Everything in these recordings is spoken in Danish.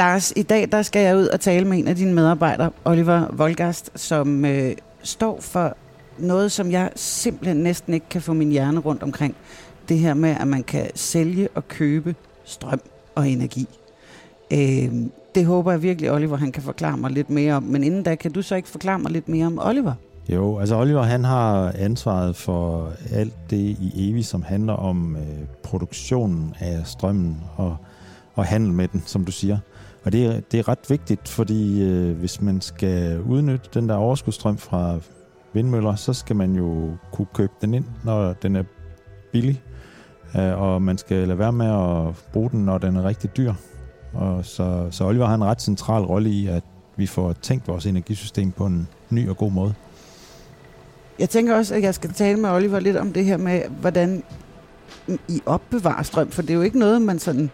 Lars, i dag der skal jeg ud og tale med en af dine medarbejdere, Oliver Volgast, som øh, står for noget, som jeg simpelthen næsten ikke kan få min hjerne rundt omkring. Det her med, at man kan sælge og købe strøm og energi. Øh, det håber jeg virkelig, Oliver han kan forklare mig lidt mere om. Men inden da, kan du så ikke forklare mig lidt mere om Oliver? Jo, altså Oliver han har ansvaret for alt det i Evi, som handler om øh, produktionen af strømmen og, og handel med den, som du siger. Og det er, det er ret vigtigt, fordi øh, hvis man skal udnytte den der overskudsstrøm fra vindmøller, så skal man jo kunne købe den ind, når den er billig. Øh, og man skal lade være med at bruge den, når den er rigtig dyr. Og så, så Oliver har en ret central rolle i, at vi får tænkt vores energisystem på en ny og god måde. Jeg tænker også, at jeg skal tale med Oliver lidt om det her med, hvordan I opbevarer strøm, for det er jo ikke noget, man sådan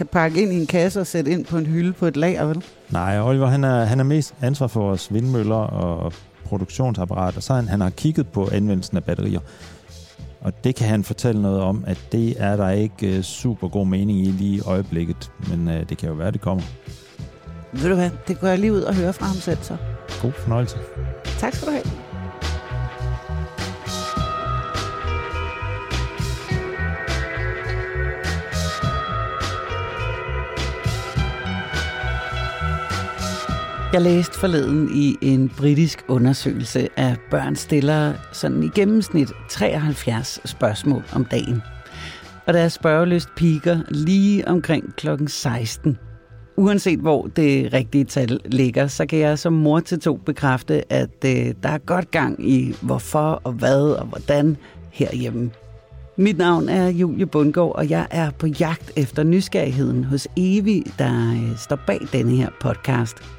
kan pakke ind i en kasse og sætte ind på en hylde på et lager, vel? Nej, Oliver han er, han er mest ansvar for vores vindmøller og produktionsapparat, og så han, han har kigget på anvendelsen af batterier. Og det kan han fortælle noget om, at det er der ikke uh, super god mening i lige i øjeblikket, men uh, det kan jo være, det kommer. Ved du hvad, det går jeg lige ud og høre fra ham selv så. God fornøjelse. Tak skal du have. Jeg læste forleden i en britisk undersøgelse, at børn stiller sådan i gennemsnit 73 spørgsmål om dagen. Og deres spørgeløst piker lige omkring klokken 16. Uanset hvor det rigtige tal ligger, så kan jeg som mor til to bekræfte, at øh, der er godt gang i hvorfor og hvad og hvordan herhjemme. Mit navn er Julie Bundgaard, og jeg er på jagt efter nysgerrigheden hos Evi, der øh, står bag denne her podcast –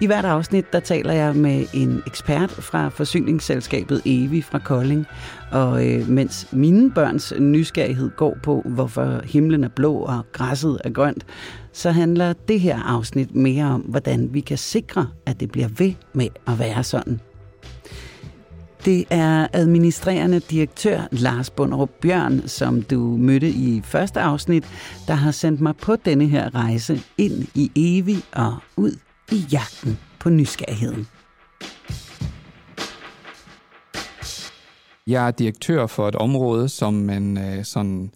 i hvert afsnit, der taler jeg med en ekspert fra forsyningsselskabet Evi fra Kolding. Og øh, mens mine børns nysgerrighed går på, hvorfor himlen er blå og græsset er grønt, så handler det her afsnit mere om, hvordan vi kan sikre, at det bliver ved med at være sådan. Det er administrerende direktør Lars Bunderup Bjørn, som du mødte i første afsnit, der har sendt mig på denne her rejse ind i Evi og ud i jagten på nysgerrigheden. Jeg er direktør for et område, som man øh, sådan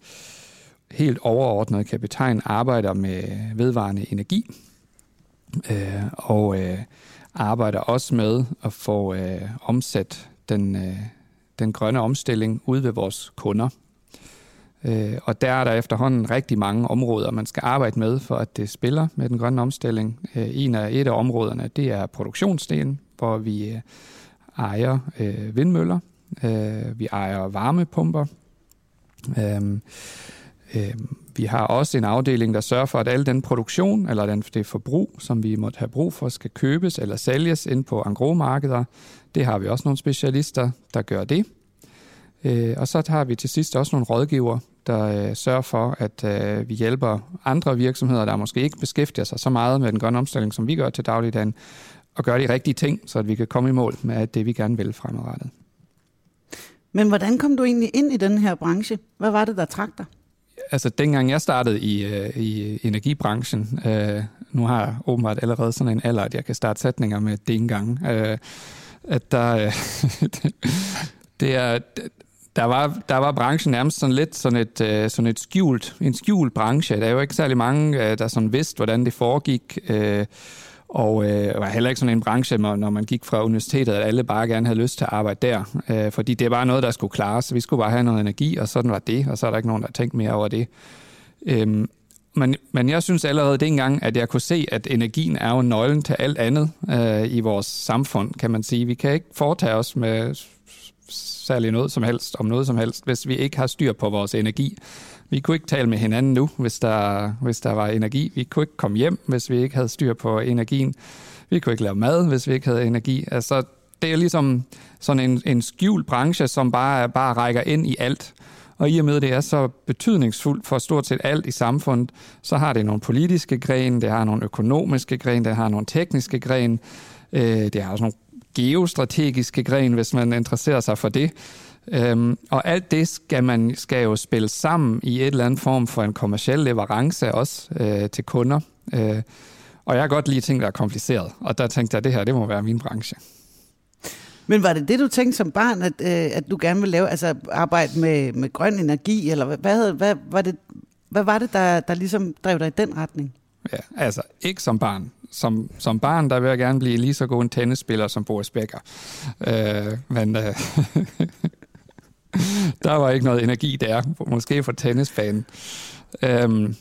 helt overordnet kan betegne arbejder med vedvarende energi. Øh, og øh, arbejder også med at få øh, omsat den, øh, den grønne omstilling ud ved vores kunder. Øh, og der er der efterhånden rigtig mange områder, man skal arbejde med, for at det spiller med den grønne omstilling. Øh, en af et af områderne, det er produktionsdelen, hvor vi øh, ejer øh, vindmøller, øh, vi ejer varmepumper, øh, øh, vi har også en afdeling, der sørger for, at al den produktion, eller den, det forbrug, som vi måtte have brug for, skal købes eller sælges ind på angromarkeder. Det har vi også nogle specialister, der gør det. Øh, og så har vi til sidst også nogle rådgiver, der øh, sørger for, at øh, vi hjælper andre virksomheder, der måske ikke beskæftiger sig så meget med den grønne omstilling, som vi gør til dagligdagen, og gøre de rigtige ting, så at vi kan komme i mål med det, vi gerne vil fremadrettet. Men hvordan kom du egentlig ind i den her branche? Hvad var det, der trak dig? Altså, dengang jeg startede i, øh, i energibranchen, øh, nu har jeg åbenbart allerede sådan en alder, at jeg kan starte sætninger med det engang, øh, at der... Øh, det er, der var, der var branchen nærmest sådan lidt sådan et, øh, sådan et skjult, en skjult branche. Der er jo ikke særlig mange, øh, der sådan vidste, hvordan det foregik. Øh, og øh, var heller ikke sådan en branche, når man gik fra universitetet, at alle bare gerne havde lyst til at arbejde der. Øh, fordi det var noget, der skulle klares. Vi skulle bare have noget energi, og sådan var det. Og så er der ikke nogen, der tænkte mere over det. Øh, men, men jeg synes allerede dengang, at jeg kunne se, at energien er jo nøglen til alt andet øh, i vores samfund, kan man sige. Vi kan ikke foretage os med særlig noget som helst, om noget som helst, hvis vi ikke har styr på vores energi. Vi kunne ikke tale med hinanden nu, hvis der, hvis der var energi. Vi kunne ikke komme hjem, hvis vi ikke havde styr på energien. Vi kunne ikke lave mad, hvis vi ikke havde energi. Altså, det er ligesom sådan en, en skjult branche, som bare, bare rækker ind i alt. Og i og med, det er så betydningsfuldt for stort set alt i samfundet, så har det nogle politiske grene, det har nogle økonomiske grene, det har nogle tekniske grene, øh, det har også nogle geostrategiske gren, hvis man interesserer sig for det. Øhm, og alt det skal man skal jo spille sammen i et eller andet form for en kommersiel leverance også øh, til kunder. Øh, og jeg har godt lige ting, der er kompliceret, og der tænkte jeg, at det her, det må være min branche. Men var det det, du tænkte som barn, at, øh, at du gerne ville lave, altså arbejde med, med grøn energi, eller hvad, hvad, hvad, var, det, hvad var det, der, der ligesom drev dig i den retning? Ja, altså ikke som barn. Som, som barn, der vil jeg gerne blive lige så god en tennisspiller som Boris Becker. Øh, men øh, der var ikke noget energi der, måske fra tennisbanen. Øh,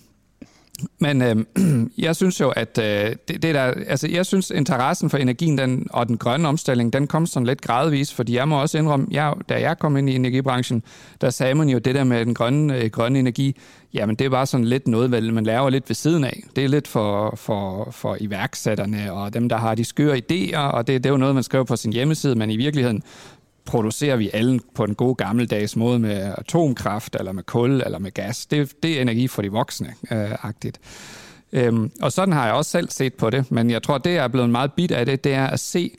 men øh, jeg synes jo, at øh, det, det der, altså jeg synes interessen for energien den, og den grønne omstilling, den kom sådan lidt gradvis, fordi jeg må også indrømme, jeg, da jeg kom ind i energibranchen, der sagde man jo det der med den grønne, øh, grønne energi, jamen det er bare sådan lidt noget, man laver lidt ved siden af. Det er lidt for, for, for iværksætterne og dem, der har de skøre idéer, og det, det er jo noget, man skriver på sin hjemmeside, men i virkeligheden producerer vi alle på den gode gammeldags måde med atomkraft, eller med kul, eller med gas. Det, det er energi for de voksne, øh. Øhm, og sådan har jeg også selv set på det, men jeg tror, det jeg er blevet meget bit af det, det er at se,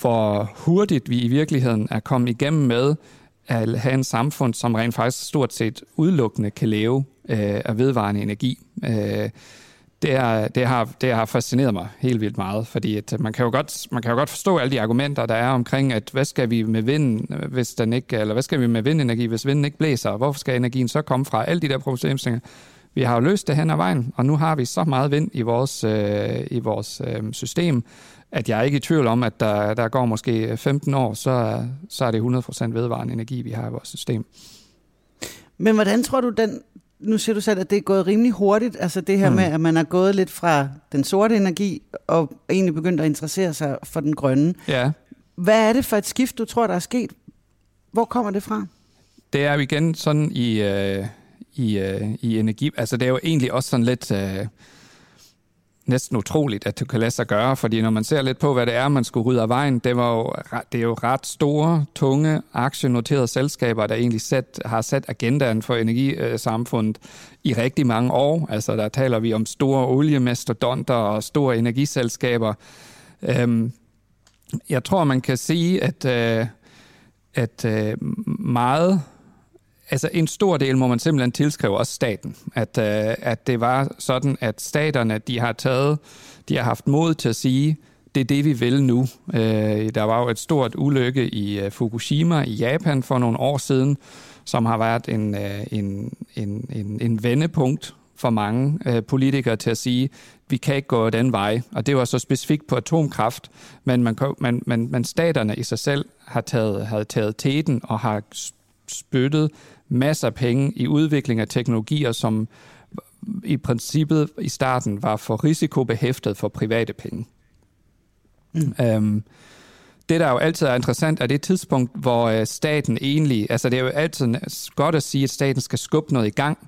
hvor hurtigt vi i virkeligheden er kommet igennem med at have en samfund, som rent faktisk stort set udelukkende kan leve øh, af vedvarende energi. Øh, det, er, det, har, det har fascineret mig helt vildt meget, fordi at øh, man, kan jo godt, man kan jo godt forstå alle de argumenter, der er omkring, at hvad skal vi med vind, øh, hvis den ikke, eller hvad skal vi med vindenergi, hvis vinden ikke blæser, hvorfor skal energien så komme fra? Alle de der problemstillinger. Vi har jo løst det hen ad vejen, og nu har vi så meget vind i vores, øh, i vores øh, system, at jeg er ikke i tvivl om, at der, der går måske øh, 15 år, så, så er det 100% vedvarende energi, vi har i vores system. Men hvordan tror du, den nu siger du selv, at det er gået rimelig hurtigt, altså det her mm. med, at man er gået lidt fra den sorte energi, og egentlig begyndt at interessere sig for den grønne. Ja. Hvad er det for et skift, du tror, der er sket? Hvor kommer det fra? Det er jo igen sådan i, øh, i, øh, i energi, altså det er jo egentlig også sådan lidt... Øh, næsten utroligt, at det kan lade sig gøre, fordi når man ser lidt på, hvad det er, man skulle rydde af vejen, det, var jo, det er jo ret store, tunge, aktienoterede selskaber, der egentlig sat, har sat agendaen for energisamfundet øh, i rigtig mange år. Altså der taler vi om store oliemastodonter og store energiselskaber. Øhm, jeg tror, man kan sige, at, øh, at øh, meget altså en stor del må man simpelthen tilskrive også staten. At, øh, at det var sådan, at staterne, de har taget, de har haft mod til at sige, det er det, vi vil nu. Øh, der var jo et stort ulykke i øh, Fukushima i Japan for nogle år siden, som har været en, øh, en, en, en, en vendepunkt for mange øh, politikere til at sige, vi kan ikke gå den vej. Og det var så specifikt på atomkraft, men, man, man, man, man staterne i sig selv har taget, har taget teten og har spyttet masser af penge i udvikling af teknologier, som i princippet i starten var for risikobehæftet for private penge. Mm. Øhm, det, der jo altid er interessant, er det tidspunkt, hvor øh, staten egentlig, altså det er jo altid godt at sige, at staten skal skubbe noget i gang.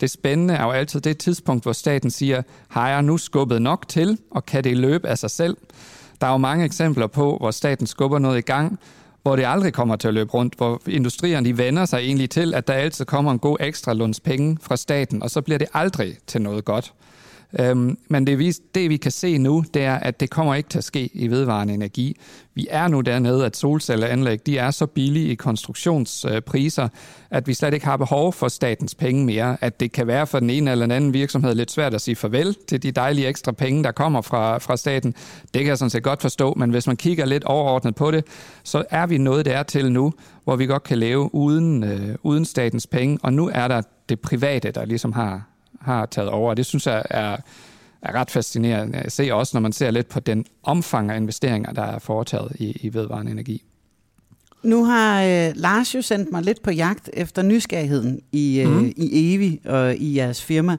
Det spændende er jo altid det tidspunkt, hvor staten siger, har jeg nu skubbet nok til, og kan det løbe af sig selv? Der er jo mange eksempler på, hvor staten skubber noget i gang, hvor det aldrig kommer til at løbe rundt, hvor industrierne de vender sig egentlig til, at der altid kommer en god ekstra lunds penge fra staten, og så bliver det aldrig til noget godt. Øhm, men det vi, det, vi kan se nu, det er, at det kommer ikke til at ske i vedvarende energi. Vi er nu dernede, at solcelleanlæg de er så billige i konstruktionspriser, øh, at vi slet ikke har behov for statens penge mere. At det kan være for den ene eller den anden virksomhed lidt svært at sige farvel til de dejlige ekstra penge, der kommer fra, fra staten. Det kan jeg sådan set godt forstå, men hvis man kigger lidt overordnet på det, så er vi noget der til nu, hvor vi godt kan leve uden, øh, uden statens penge, og nu er der det private, der ligesom har, har taget over. Og det synes jeg er, er ret fascinerende at se også, når man ser lidt på den omfang af investeringer, der er foretaget i, i vedvarende energi. Nu har øh, Lars jo sendt mig lidt på jagt efter nysgerrigheden i, øh, mm. i Evi og i jeres firma.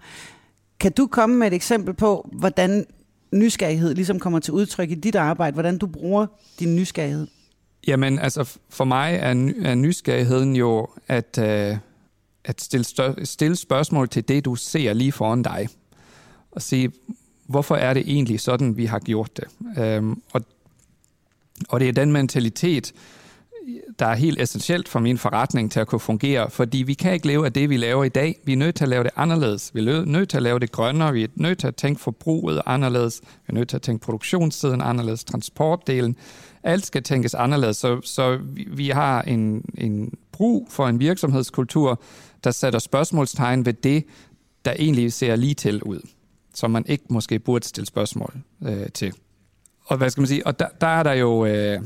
Kan du komme med et eksempel på, hvordan nysgerrighed ligesom kommer til udtryk i dit arbejde, hvordan du bruger din nysgerrighed? Jamen, altså for mig er, er nysgerrigheden jo at, øh, at stille, stør- stille spørgsmål til det, du ser lige foran dig. Og sige, hvorfor er det egentlig sådan, vi har gjort det? Øhm, og, og det er den mentalitet, der er helt essentielt for min forretning til at kunne fungere, fordi vi kan ikke leve af det, vi laver i dag. Vi er nødt til at lave det anderledes. Vi er nødt til at lave det grønnere. Vi er nødt til at tænke forbruget anderledes. Vi er nødt til at tænke produktionssiden anderledes, transportdelen. alt skal tænkes anderledes. Så, så vi, vi har en, en brug for en virksomhedskultur, der sætter spørgsmålstegn ved det, der egentlig ser lige til ud, som man ikke måske burde stille spørgsmål øh, til. Og hvad skal man sige? Og der, der er der jo øh,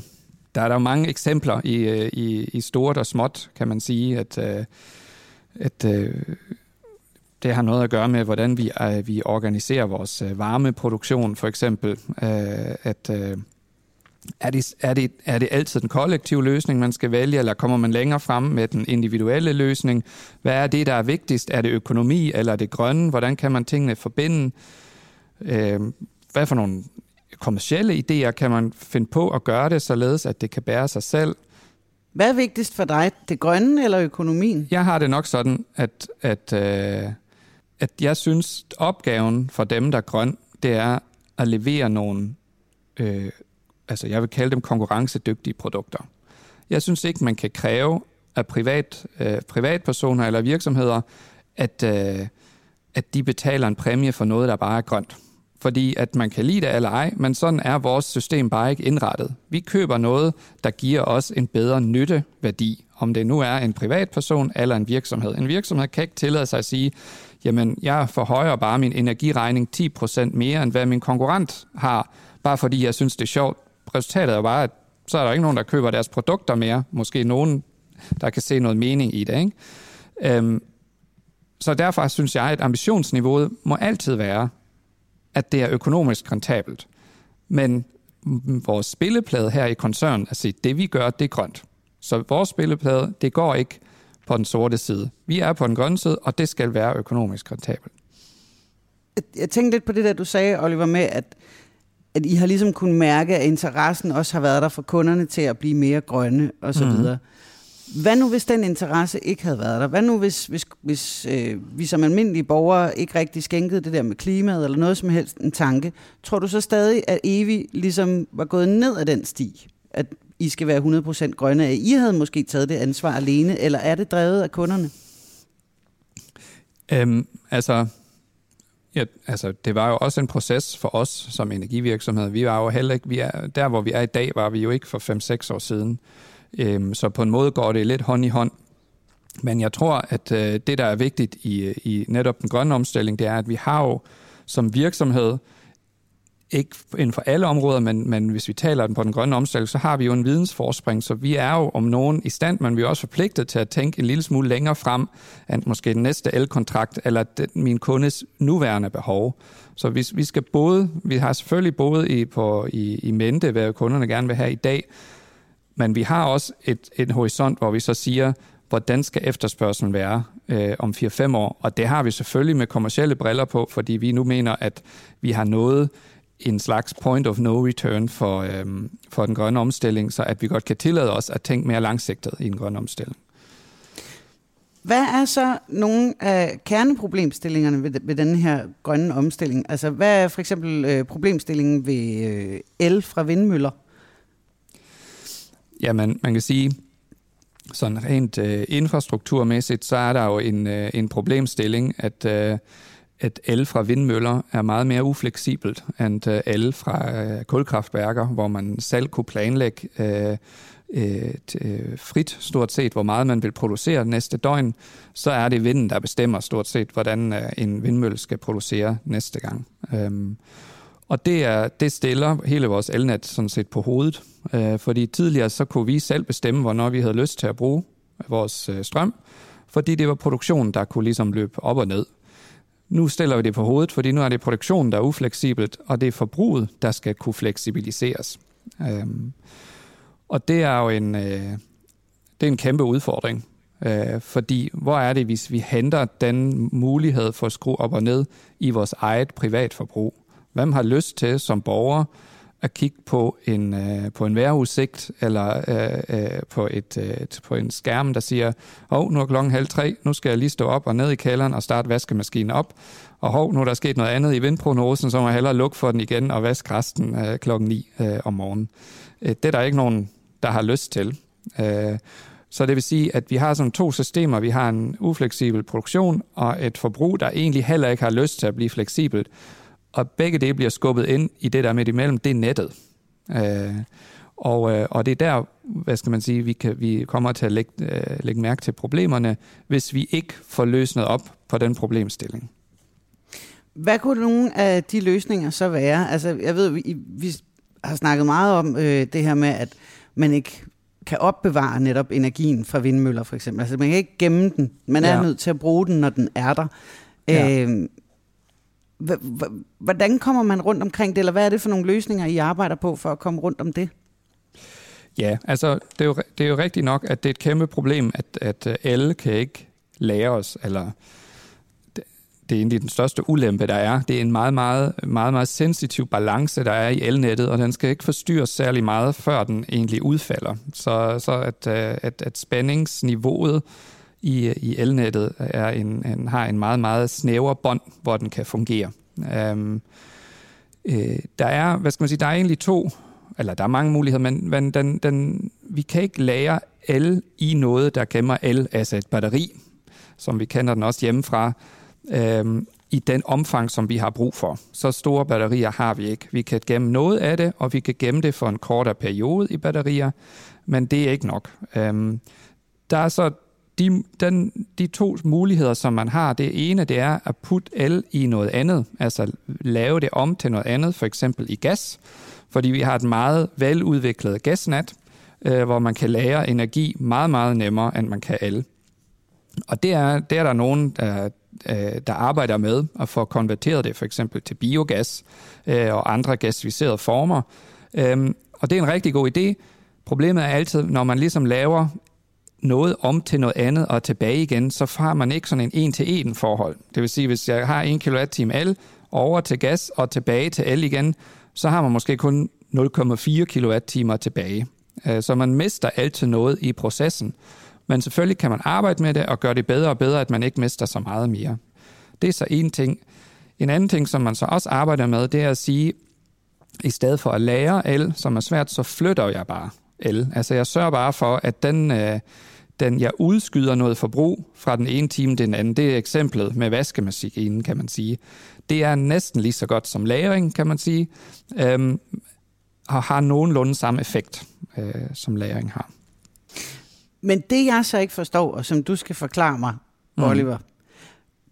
der er der jo mange eksempler i, øh, i, i stort og småt, kan man sige, at, øh, at øh, det har noget at gøre med, hvordan vi, øh, vi organiserer vores øh, varmeproduktion, for eksempel. Øh, at øh, er det, er, det, er det altid den kollektive løsning, man skal vælge, eller kommer man længere frem med den individuelle løsning? Hvad er det, der er vigtigst? Er det økonomi, eller er det grønne? Hvordan kan man tingene forbinde? Øh, hvad for nogle kommersielle idéer kan man finde på at gøre det, således at det kan bære sig selv? Hvad er vigtigst for dig, det grønne eller økonomien? Jeg har det nok sådan, at, at, øh, at jeg synes, opgaven for dem, der er grøn, det er at levere nogle øh, altså jeg vil kalde dem konkurrencedygtige produkter. Jeg synes ikke, man kan kræve af privat, øh, privatpersoner eller virksomheder, at, øh, at de betaler en præmie for noget, der bare er grønt. Fordi at man kan lide det eller ej, men sådan er vores system bare ikke indrettet. Vi køber noget, der giver os en bedre nytteværdi, om det nu er en privatperson eller en virksomhed. En virksomhed kan ikke tillade sig at sige, jamen jeg forhøjer bare min energiregning 10% mere, end hvad min konkurrent har, bare fordi jeg synes, det er sjovt resultatet er bare, at så er der ikke nogen, der køber deres produkter mere. Måske nogen, der kan se noget mening i det. Ikke? Øhm, så derfor synes jeg, at ambitionsniveauet må altid være, at det er økonomisk rentabelt. Men vores spilleplade her i koncernen, altså det vi gør, det er grønt. Så vores spilleplade, det går ikke på den sorte side. Vi er på den grønne side, og det skal være økonomisk rentabelt. Jeg tænkte lidt på det der, du sagde, Oliver, med, at at I har ligesom kunnet mærke, at interessen også har været der for kunderne til at blive mere grønne og så mm. videre. Hvad nu, hvis den interesse ikke havde været der? Hvad nu, hvis, hvis, hvis øh, vi som almindelige borgere ikke rigtig skænkede det der med klimaet eller noget som helst en tanke? Tror du så stadig, at Evi ligesom var gået ned ad den sti? At I skal være 100% grønne? At I havde måske taget det ansvar alene, eller er det drevet af kunderne? Øhm, altså, Ja, altså, det var jo også en proces for os som energivirksomhed. Vi var jo heller ikke, vi er, der hvor vi er i dag, var vi jo ikke for 5-6 år siden. Øhm, så på en måde går det lidt hånd i hånd. Men jeg tror, at øh, det, der er vigtigt i, i netop den grønne omstilling, det er, at vi har jo som virksomhed ikke inden for alle områder, men, men hvis vi taler den på den grønne omstilling, så har vi jo en vidensforspring, så vi er jo om nogen i stand, men vi er også forpligtet til at tænke en lille smule længere frem, end måske den næste elkontrakt, eller den, min kundes nuværende behov. Så vi, vi skal både, vi har selvfølgelig både i, på, i, i mente, hvad kunderne gerne vil have i dag, men vi har også et, et horisont, hvor vi så siger, hvordan skal efterspørgselen være øh, om 4-5 år? Og det har vi selvfølgelig med kommercielle briller på, fordi vi nu mener, at vi har nået en slags point of no return for, øhm, for den grønne omstilling, så at vi godt kan tillade os at tænke mere langsigtet i en grøn omstilling. Hvad er så nogle af kerneproblemstillingerne ved, ved den her grønne omstilling? Altså, hvad er for eksempel øh, problemstillingen ved øh, el fra vindmøller? Ja, man, man kan sige, sådan rent øh, infrastrukturmæssigt, så er der jo en, øh, en problemstilling, at øh, at el fra vindmøller er meget mere ufleksibelt end øh, el fra øh, kulkraftværker, hvor man selv kunne planlægge øh, øh et, øh, frit stort set, hvor meget man vil producere næste døgn, så er det vinden, der bestemmer stort set, hvordan øh, en vindmølle skal producere næste gang. Øhm, og det, er, det stiller hele vores elnet sådan set på hovedet, øh, fordi tidligere så kunne vi selv bestemme, hvornår vi havde lyst til at bruge vores øh, strøm, fordi det var produktionen, der kunne ligesom løbe op og ned. Nu stiller vi det på hovedet, fordi nu er det produktionen, der er ufleksibelt, og det er forbruget, der skal kunne fleksibiliseres. Øhm, og det er jo en, øh, det er en kæmpe udfordring, øh, fordi hvor er det, hvis vi henter den mulighed for at skrue op og ned i vores eget privatforbrug? Hvem har lyst til som borger at kigge på en, øh, på en vejrudsigt eller øh, øh, på, et, øh, på en skærm, der siger, hov, nu er klokken halv tre, nu skal jeg lige stå op og ned i kælderen og starte vaskemaskinen op, og hov, nu er der sket noget andet i vindprognosen, så må jeg hellere lukke for den igen og vaske resten øh, klokken 9 øh, om morgenen. Øh, det er der ikke nogen, der har lyst til. Øh, så det vil sige, at vi har sådan to systemer. Vi har en ufleksibel produktion og et forbrug, der egentlig heller ikke har lyst til at blive fleksibelt. Og begge det bliver skubbet ind i det der midt imellem, det er nettet. Øh, Og, øh, og det er der, hvad skal man sige, vi, kan, vi kommer til at lægge, øh, lægge mærke til problemerne, hvis vi ikke får løsnet op på den problemstilling. Hvad kunne nogle af de løsninger så være? Altså, jeg ved, vi, vi har snakket meget om øh, det her med, at man ikke kan opbevare netop energien fra vindmøller, for eksempel. Altså, man kan ikke gemme den. Man er ja. nødt til at bruge den, når den er der. Ja. Øh, hvordan kommer man rundt omkring det, eller hvad er det for nogle løsninger, I arbejder på for at komme rundt om det? Ja, altså det er jo, det er jo rigtigt nok, at det er et kæmpe problem, at, at øh, alle kan ikke lære os, eller det er egentlig den største ulempe, der er. Det er en meget, meget, meget, meget sensitiv balance, der er i elnettet, og den skal ikke forstyrres særlig meget, før den egentlig udfalder. Så, så at, øh, at, at spændingsniveauet i, i elnettet er en, en, har en meget, meget snæver bånd, hvor den kan fungere. Øhm, øh, der er, hvad skal man sige, der er egentlig to, eller der er mange muligheder, men, men den, den, vi kan ikke lære el i noget, der gemmer el, altså et batteri, som vi kender den også hjemmefra, øhm, i den omfang, som vi har brug for. Så store batterier har vi ikke. Vi kan gemme noget af det, og vi kan gemme det for en kortere periode i batterier, men det er ikke nok. Øhm, der er så de, den, de to muligheder, som man har, det ene, det er at putte el i noget andet, altså lave det om til noget andet, for eksempel i gas, fordi vi har et meget veludviklet gasnet, øh, hvor man kan lære energi meget, meget nemmere, end man kan el. Og det er, det er der nogen, der, øh, der arbejder med at få konverteret det for eksempel til biogas øh, og andre gasificerede former. Øhm, og det er en rigtig god idé. Problemet er altid, når man ligesom laver noget om til noget andet og tilbage igen, så har man ikke sådan en en-til-en forhold. Det vil sige, hvis jeg har 1 kWh el over til gas og tilbage til el igen, så har man måske kun 0,4 kWh tilbage. Øh, så man mister altid noget i processen. Men selvfølgelig kan man arbejde med det og gøre det bedre og bedre, at man ikke mister så meget mere. Det er så en ting. En anden ting, som man så også arbejder med, det er at sige, i stedet for at lære el, som er svært, så flytter jeg bare el. Altså jeg sørger bare for, at den, øh, den jeg udskyder noget forbrug fra den ene time til den anden. Det er eksemplet med vaskemaskinen, kan man sige. Det er næsten lige så godt som lagring, kan man sige, øhm, og har nogenlunde samme effekt, øh, som lagring har. Men det jeg så ikke forstår, og som du skal forklare mig, mm. Oliver,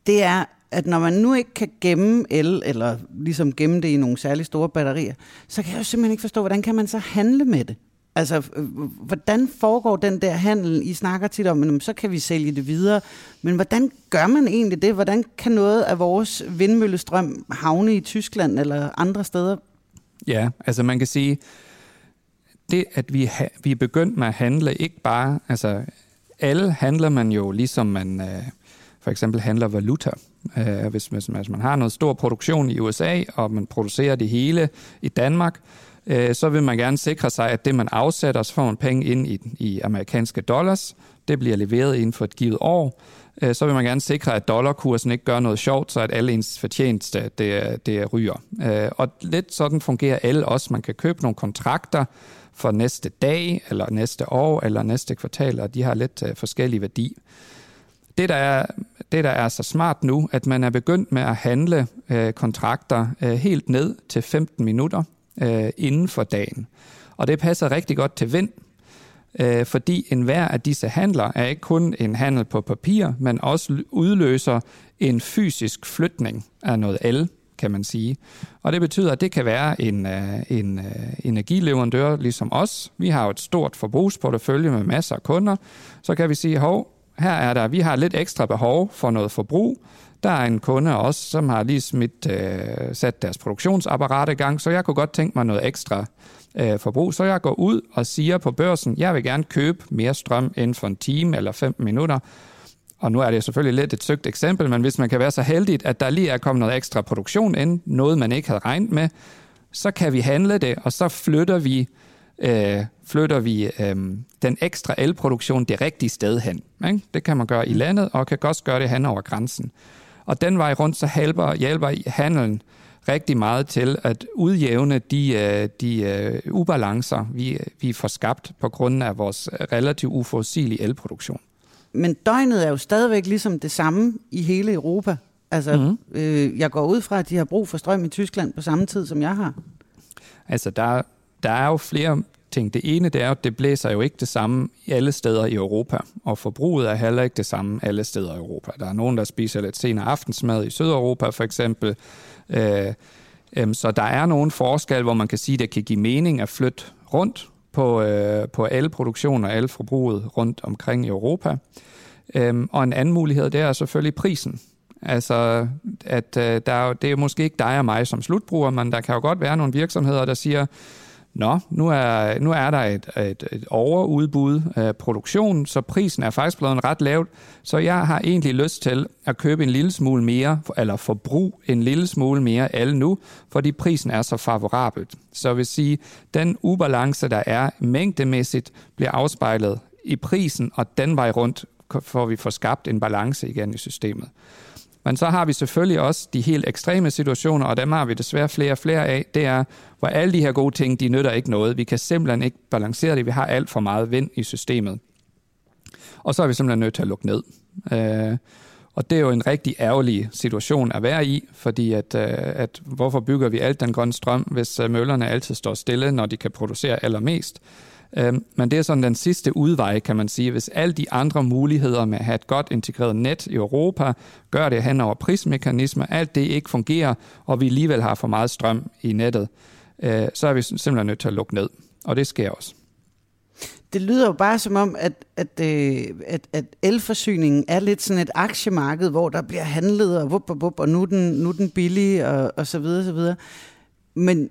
det er, at når man nu ikke kan gemme el, eller ligesom gemme det i nogle særlig store batterier, så kan jeg jo simpelthen ikke forstå, hvordan kan man så handle med det? Altså, øh, hvordan foregår den der handel? I snakker tit om, at så kan vi sælge det videre. Men hvordan gør man egentlig det? Hvordan kan noget af vores vindmøllestrøm havne i Tyskland eller andre steder? Ja, altså man kan sige, det at vi, ha, vi er begyndt med at handle, ikke bare, altså alle handler man jo ligesom man øh, for eksempel handler valuta. Øh, hvis, hvis, hvis man har noget stor produktion i USA, og man producerer det hele i Danmark, øh, så vil man gerne sikre sig, at det man afsætter, så får man penge ind i, i amerikanske dollars, det bliver leveret inden for et givet år, øh, så vil man gerne sikre, at dollarkursen ikke gør noget sjovt, så at alle ens fortjeneste det, det ryger. Øh, og lidt sådan fungerer alle også. Man kan købe nogle kontrakter, for næste dag, eller næste år, eller næste kvartal, og de har lidt øh, forskellig værdi. Det der, er, det, der er så smart nu, at man er begyndt med at handle øh, kontrakter øh, helt ned til 15 minutter øh, inden for dagen. Og det passer rigtig godt til vind, øh, fordi enhver af disse handler er ikke kun en handel på papir, men også udløser en fysisk flytning af noget el kan man sige. Og det betyder, at det kan være en, uh, en øh, energileverandør ligesom os. Vi har jo et stort forbrugsportefølje med masser af kunder. Så kan vi sige, hov, her er der, vi har lidt ekstra behov for noget forbrug. Der er en kunde også, som har lige smidt, øh, sat deres produktionsapparat i gang, så jeg kunne godt tænke mig noget ekstra øh, forbrug. Så jeg går ud og siger på børsen, jeg vil gerne købe mere strøm inden for en time eller 15 minutter, og nu er det selvfølgelig lidt et søgt eksempel, men hvis man kan være så heldig, at der lige er kommet noget ekstra produktion ind, noget man ikke havde regnet med, så kan vi handle det, og så flytter vi, øh, flytter vi øh, den ekstra elproduktion det rigtige sted hen. Ikke? Det kan man gøre i landet, og kan også gøre det hen over grænsen. Og den vej rundt, så hjælper, hjælper handelen rigtig meget til at udjævne de, øh, de uh, ubalancer, vi, vi får skabt på grund af vores relativt uforudsigelige elproduktion men døgnet er jo stadigvæk ligesom det samme i hele Europa. Altså, mm-hmm. øh, jeg går ud fra, at de har brug for strøm i Tyskland på samme tid, som jeg har. Altså, der, der er jo flere ting. Det ene det er, at det blæser jo ikke det samme i alle steder i Europa, og forbruget er heller ikke det samme alle steder i Europa. Der er nogen, der spiser lidt senere aftensmad i Sydeuropa for eksempel. Øh, øh, så der er nogle forskel, hvor man kan sige, at det kan give mening at flytte rundt på, øh, på alle produktioner og alle forbruget rundt omkring i Europa. Øh, og en anden mulighed, det er selvfølgelig prisen. Altså, at øh, der er, det er måske ikke dig og mig som slutbruger, men der kan jo godt være nogle virksomheder, der siger, Nå, nu er, nu er der et, et, et overudbud af produktion, så prisen er faktisk blevet ret lavt, så jeg har egentlig lyst til at købe en lille smule mere, eller forbrug en lille smule mere alle nu, fordi prisen er så favorabelt. Så vil sige, den ubalance, der er mængdemæssigt, bliver afspejlet i prisen, og den vej rundt får vi få skabt en balance igen i systemet. Men så har vi selvfølgelig også de helt ekstreme situationer, og dem har vi desværre flere og flere af. Det er, hvor alle de her gode ting, de nytter ikke noget. Vi kan simpelthen ikke balancere det. Vi har alt for meget vind i systemet. Og så er vi simpelthen nødt til at lukke ned. Øh, og det er jo en rigtig ærgerlig situation at være i, fordi at, øh, at hvorfor bygger vi alt den grønne strøm, hvis øh, møllerne altid står stille, når de kan producere allermest? Øhm, men det er sådan den sidste udvej, kan man sige. Hvis alle de andre muligheder med at have et godt integreret net i Europa, gør det hen over prismekanismer, alt det ikke fungerer, og vi alligevel har for meget strøm i nettet, øh, så er vi simpelthen nødt til at lukke ned. Og det sker også. Det lyder jo bare som om, at, at, øh, at, at elforsyningen er lidt sådan et aktiemarked, hvor der bliver handlet, og, vup, vup, vup, og nu er den, nu er den billig, og, og så videre, så videre. Men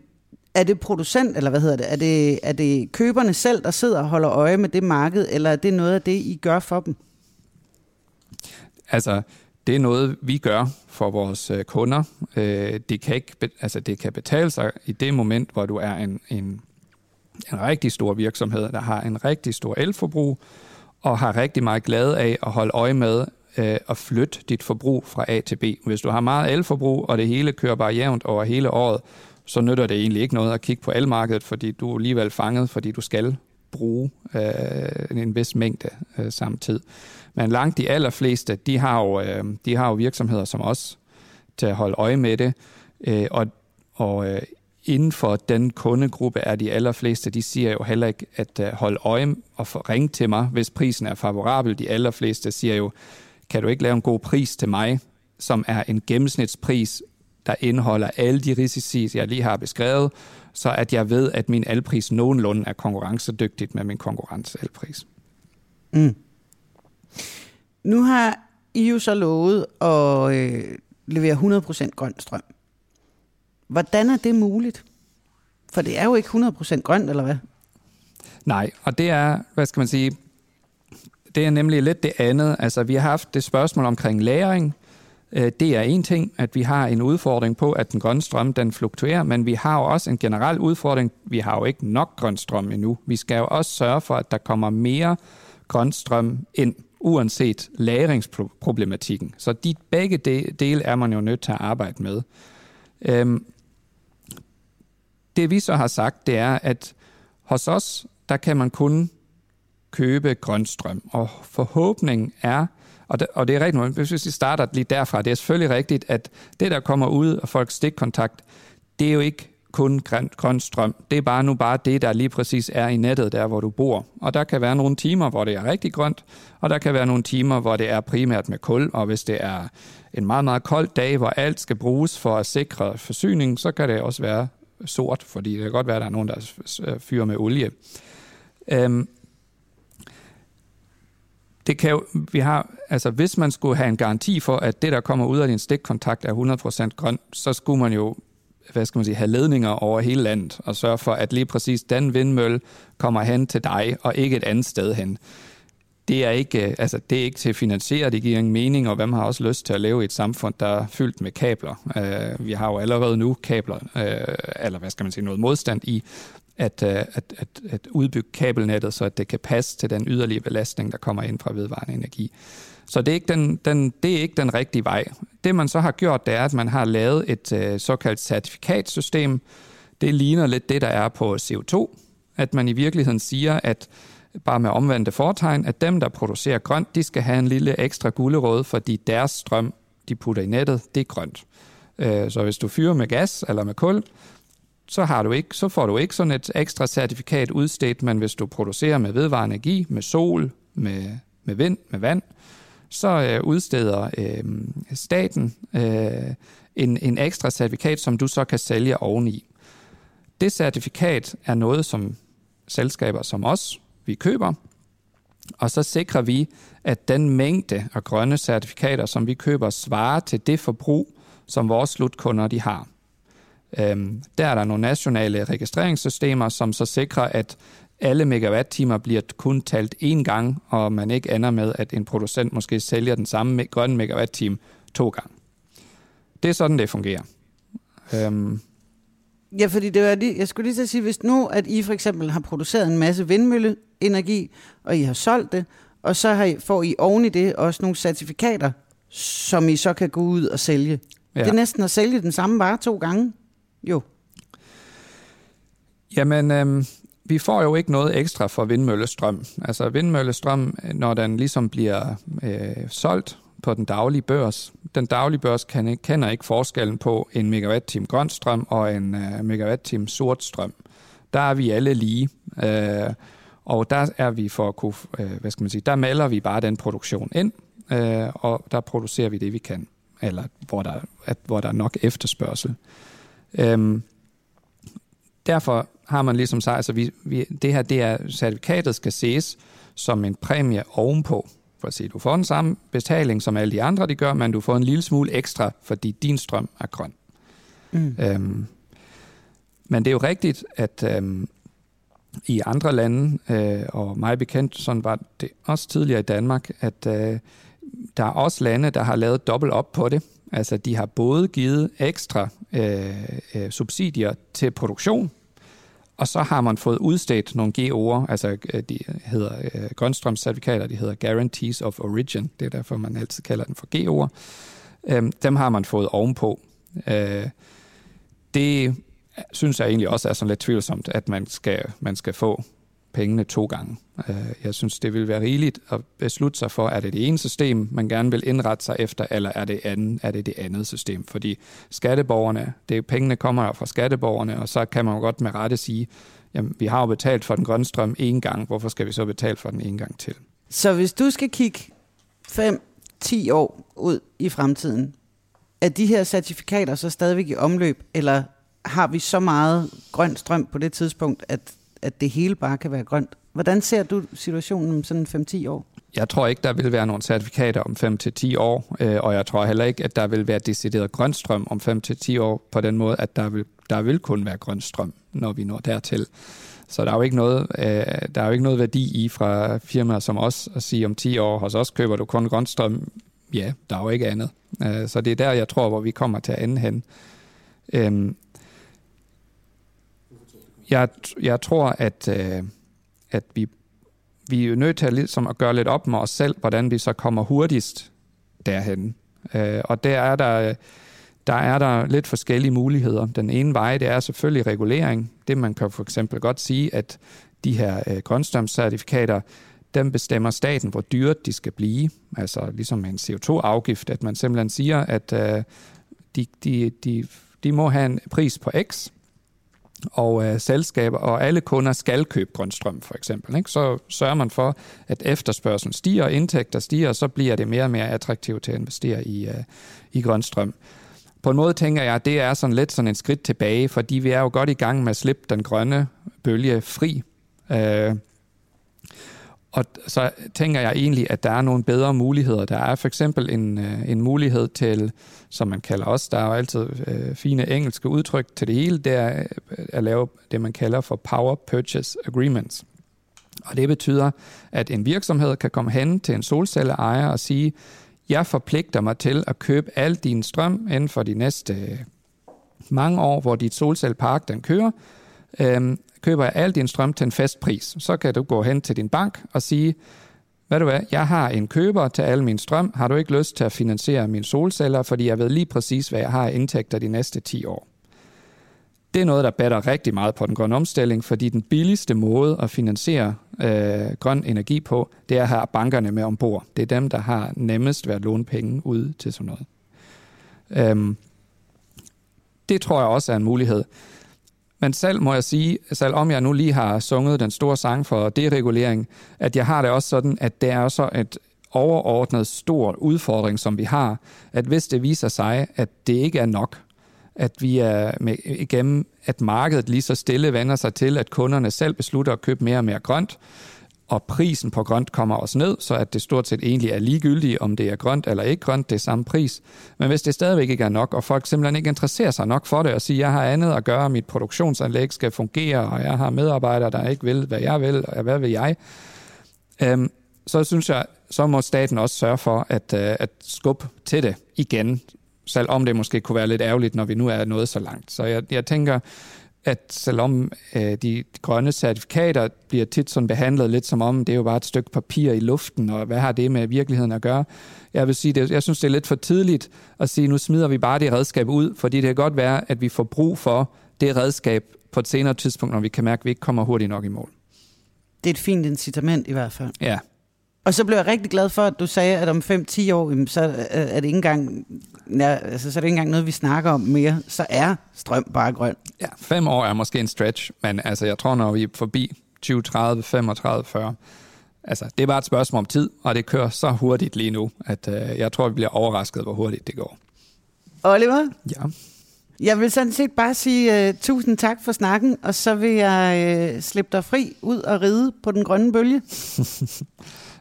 er det producent, eller hvad hedder det? Er, det? er det køberne selv, der sidder og holder øje med det marked, eller er det noget af det, I gør for dem? Altså, det er noget, vi gør for vores øh, kunder. Øh, det, kan ikke, altså, det kan betale sig i det moment, hvor du er en, en, en rigtig stor virksomhed, der har en rigtig stor elforbrug, og har rigtig meget glæde af at holde øje med øh, at flytte dit forbrug fra A til B. Hvis du har meget elforbrug, og det hele kører bare jævnt over hele året, så nytter det egentlig ikke noget at kigge på elmarkedet, fordi du er alligevel fanget, fordi du skal bruge øh, en vis mængde øh, samtidig. Men langt de allerfleste, de har jo, øh, de har jo virksomheder som os til at holde øje med det, øh, og, og øh, inden for den kundegruppe er de allerfleste, de siger jo heller ikke at øh, holde øje og få ringe til mig, hvis prisen er favorabel. De allerfleste siger jo, kan du ikke lave en god pris til mig, som er en gennemsnitspris der indeholder alle de risici, jeg lige har beskrevet, så at jeg ved, at min alpris nogenlunde er konkurrencedygtigt med min konkurrencealpris. Mm. Nu har I jo så lovet at øh, levere 100% grøn strøm. Hvordan er det muligt? For det er jo ikke 100% grønt, eller hvad? Nej, og det er, hvad skal man sige, det er nemlig lidt det andet. Altså, vi har haft det spørgsmål omkring læring, Øh, det er en ting, at vi har en udfordring på, at den grønne strøm den fluktuerer, men vi har jo også en generel udfordring. Vi har jo ikke nok grøn strøm endnu. Vi skal jo også sørge for, at der kommer mere grøn strøm ind, uanset lagringsproblematikken. Så de begge dele er man jo nødt til at arbejde med. Øhm, det vi så har sagt, det er, at hos os, der kan man kun købe grøn strøm, og forhåbningen er, og det, og det er rigtigt, hvis vi starter lige derfra, det er selvfølgelig rigtigt, at det, der kommer ud af folks stikkontakt, det er jo ikke kun grøn, grøn strøm. Det er bare nu bare det, der lige præcis er i nettet, der hvor du bor. Og der kan være nogle timer, hvor det er rigtig grønt, og der kan være nogle timer, hvor det er primært med kul, og hvis det er en meget, meget kold dag, hvor alt skal bruges for at sikre forsyning, så kan det også være sort, fordi det kan godt være, at der er nogen, der fyrer med olie. Øhm, det kan jo, vi har, altså hvis man skulle have en garanti for, at det, der kommer ud af din stikkontakt, er 100% grøn, så skulle man jo hvad skal man sige, have ledninger over hele landet og sørge for, at lige præcis den vindmølle kommer hen til dig og ikke et andet sted hen. Det er ikke, øh, altså, det er ikke til at finansiere, det giver ingen mening, og hvem har også lyst til at leve i et samfund, der er fyldt med kabler. Uh, vi har jo allerede nu kabler, uh, eller hvad skal man sige, noget modstand i, at, øh, at, at, at udbygge kabelnettet, så at det kan passe til den yderligere belastning, der kommer ind fra vedvarende energi. Så det er, ikke den, den, det er ikke den rigtige vej. Det man så har gjort, det er, at man har lavet et øh, såkaldt certifikatsystem. Det ligner lidt det, der er på CO2. At man i virkeligheden siger, at bare med omvendte fortegn, at dem, der producerer grønt, de skal have en lille ekstra gulderåd, fordi deres strøm, de putter i nettet, det er grønt. Uh, så hvis du fyrer med gas eller med kul, så, har du ikke, så får du ikke sådan et ekstra certifikat udstedt, men hvis du producerer med vedvarende energi, med sol, med, med vind, med vand, så øh, udsteder øh, staten øh, en, en ekstra certifikat, som du så kan sælge oveni. Det certifikat er noget, som selskaber som os, vi køber, og så sikrer vi, at den mængde af grønne certifikater, som vi køber, svarer til det forbrug, som vores slutkunder de har. Øhm, der er der nogle nationale registreringssystemer, som så sikrer, at alle megawatt-timer bliver kun talt én gang, og man ikke ender med, at en producent måske sælger den samme grønne megawatt-time to gange. Det er sådan, det fungerer. Øhm. Ja, fordi det var lige, jeg skulle lige så sige, hvis nu, at I for eksempel har produceret en masse vindmølleenergi, og I har solgt det, og så har I, får I oven i det også nogle certifikater, som I så kan gå ud og sælge. Ja. Det er næsten at sælge den samme vare to gange. Jo. Jamen, øh, vi får jo ikke noget ekstra for vindmøllestrøm. Altså vindmøllestrøm, når den ligesom bliver øh, solgt på den daglige børs, den daglige børs kan ikke, kender ikke forskellen på en megawatt-time grøn strøm og en øh, megawatt-time sort strøm. Der er vi alle lige. Øh, og der er vi for at kunne, øh, hvad skal man sige, der melder vi bare den produktion ind, øh, og der producerer vi det, vi kan, eller hvor der, at, hvor der er nok efterspørgsel. Øhm, derfor har man ligesom sagt, altså vi, vi, det her, det er, certifikatet skal ses som en præmie ovenpå. For at sige, du får den samme betaling, som alle de andre de gør, men du får en lille smule ekstra, fordi din strøm er grøn. Mm. Øhm, men det er jo rigtigt, at øhm, i andre lande, øh, og mig bekendt, sådan var det også tidligere i Danmark, at øh, der er også lande, der har lavet dobbelt op på det. Altså de har både givet ekstra øh, øh, subsidier til produktion, og så har man fået udstedt nogle GO'er, altså øh, de hedder øh, grønstrømscertifikater, de hedder Guarantees of Origin, det er derfor man altid kalder den for GO'er. Øh, dem har man fået ovenpå. Øh, det synes jeg egentlig også er sådan lidt tvivlsomt, at man skal, man skal få pengene to gange. Øh, jeg synes, det vil være rigeligt at beslutte sig for, er det det ene system, man gerne vil indrette sig efter, eller er det, anden, er det det andet system? Fordi skatteborgerne, det, pengene kommer fra skatteborgerne, og så kan man jo godt med rette sige, jamen, vi har jo betalt for den grønne strøm en gang, hvorfor skal vi så betale for den en gang til? Så hvis du skal kigge 5-10 år ud i fremtiden, er de her certifikater så stadigvæk i omløb, eller har vi så meget grøn strøm på det tidspunkt, at, at det hele bare kan være grønt? Hvordan ser du situationen om sådan 5-10 år? Jeg tror ikke, der vil være nogle certifikater om 5-10 år, øh, og jeg tror heller ikke, at der vil være decideret grøn strøm om 5-10 år på den måde, at der vil, der vil kun være grøn strøm, når vi når dertil. Så der er jo ikke noget, øh, der er jo ikke noget værdi i fra firmaer som os at sige om 10 år, hos os køber du kun grøn strøm. Ja, der er jo ikke andet. Øh, så det er der, jeg tror, hvor vi kommer til at ende hen. Øhm, jeg, jeg tror, at, øh, at vi, vi er nødt til at, ligesom at gøre lidt op med os selv, hvordan vi så kommer hurtigst derhen. Øh, og der er der, der er der lidt forskellige muligheder. Den ene vej, det er selvfølgelig regulering. Det man kan for eksempel godt sige, at de her øh, grønstrømscertifikater, dem bestemmer staten, hvor dyrt de skal blive. Altså ligesom en CO2-afgift, at man simpelthen siger, at øh, de, de, de, de må have en pris på X, og øh, selskaber og alle kunder skal købe grøn strøm, for eksempel. Ikke? Så sørger man for, at efterspørgselen stiger, og indtægter stiger, og så bliver det mere og mere attraktivt til at investere i, øh, i grøn strøm. På en måde tænker jeg, at det er sådan lidt sådan en skridt tilbage, fordi vi er jo godt i gang med at slippe den grønne bølge fri. Øh, og så tænker jeg egentlig, at der er nogle bedre muligheder. Der er for eksempel en, øh, en mulighed til, som man kalder også, der er jo altid øh, fine engelske udtryk til det hele, det er øh, at lave det, man kalder for Power Purchase Agreements. Og det betyder, at en virksomhed kan komme hen til en solcelleejer og sige, jeg forpligter mig til at købe al din strøm inden for de næste øh, mange år, hvor dit solcellepark den kører. Øhm, køber jeg al din strøm til en fast pris. Så kan du gå hen til din bank og sige, hvad du er, jeg har en køber til al min strøm. Har du ikke lyst til at finansiere mine solceller, fordi jeg ved lige præcis, hvad jeg har indtægter de næste 10 år. Det er noget, der batter rigtig meget på den grønne omstilling, fordi den billigste måde at finansiere øh, grøn energi på, det er at have bankerne med ombord. Det er dem, der har nemmest ved at låne penge ud til sådan noget. Øhm, det tror jeg også er en mulighed. Men selv må jeg sige, selv om jeg nu lige har sunget den store sang for deregulering, at jeg har det også sådan, at det er så et overordnet stor udfordring, som vi har, at hvis det viser sig, at det ikke er nok, at vi er med, igennem, at markedet lige så stille vender sig til, at kunderne selv beslutter at købe mere og mere grønt, og prisen på grønt kommer også ned, så at det stort set egentlig er ligegyldigt, om det er grønt eller ikke grønt, det er samme pris. Men hvis det stadigvæk ikke er nok, og folk simpelthen ikke interesserer sig nok for det, og siger, jeg har andet at gøre, mit produktionsanlæg skal fungere, og jeg har medarbejdere, der ikke vil, hvad jeg vil, og hvad vil jeg, øhm, så synes jeg, så må staten også sørge for at, øh, at skubbe til det igen, selvom det måske kunne være lidt ærgerligt, når vi nu er nået så langt. Så jeg, jeg tænker, at selvom øh, de grønne certifikater bliver tit sådan behandlet lidt som om, det er jo bare et stykke papir i luften, og hvad har det med virkeligheden at gøre? Jeg vil sige, det, jeg synes, det er lidt for tidligt at sige, nu smider vi bare det redskab ud, fordi det kan godt være, at vi får brug for det redskab på et senere tidspunkt, når vi kan mærke, at vi ikke kommer hurtigt nok i mål. Det er et fint incitament i hvert fald. Ja, Og så blev jeg rigtig glad for, at du sagde, at om 5-10 år, jamen, så er det ikke engang, ja, altså, så er det ikke engang noget, vi snakker om mere. Så er strøm bare grøn. ja, fem år er måske en stretch, men altså, jeg tror, når vi er forbi 20, 30, 35, 40, altså, det er bare et spørgsmål om tid, og det kører så hurtigt lige nu, at øh, jeg tror, vi bliver overrasket, hvor hurtigt det går. Oliver, Ja. jeg vil sådan set bare sige uh, tusind tak for snakken, og så vil jeg uh, slippe dig fri ud og ride på den grønne bølge.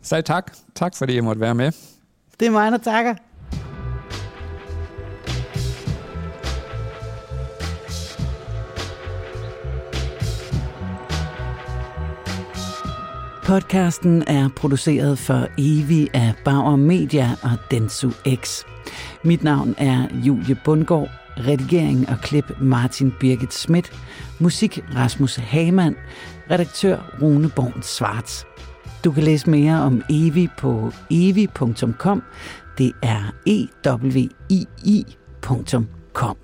Så tak. Tak, fordi jeg måtte være med. Det er mig, der takker. Podcasten er produceret for Evi af Bauer Media og Densu X. Mit navn er Julie Bundgaard. Redigering og klip Martin Birgit Schmidt. Musik Rasmus Hamann. Redaktør Rune Born Svarts. Du kan læse mere om Evi på evi.com. Det er e w i i.com.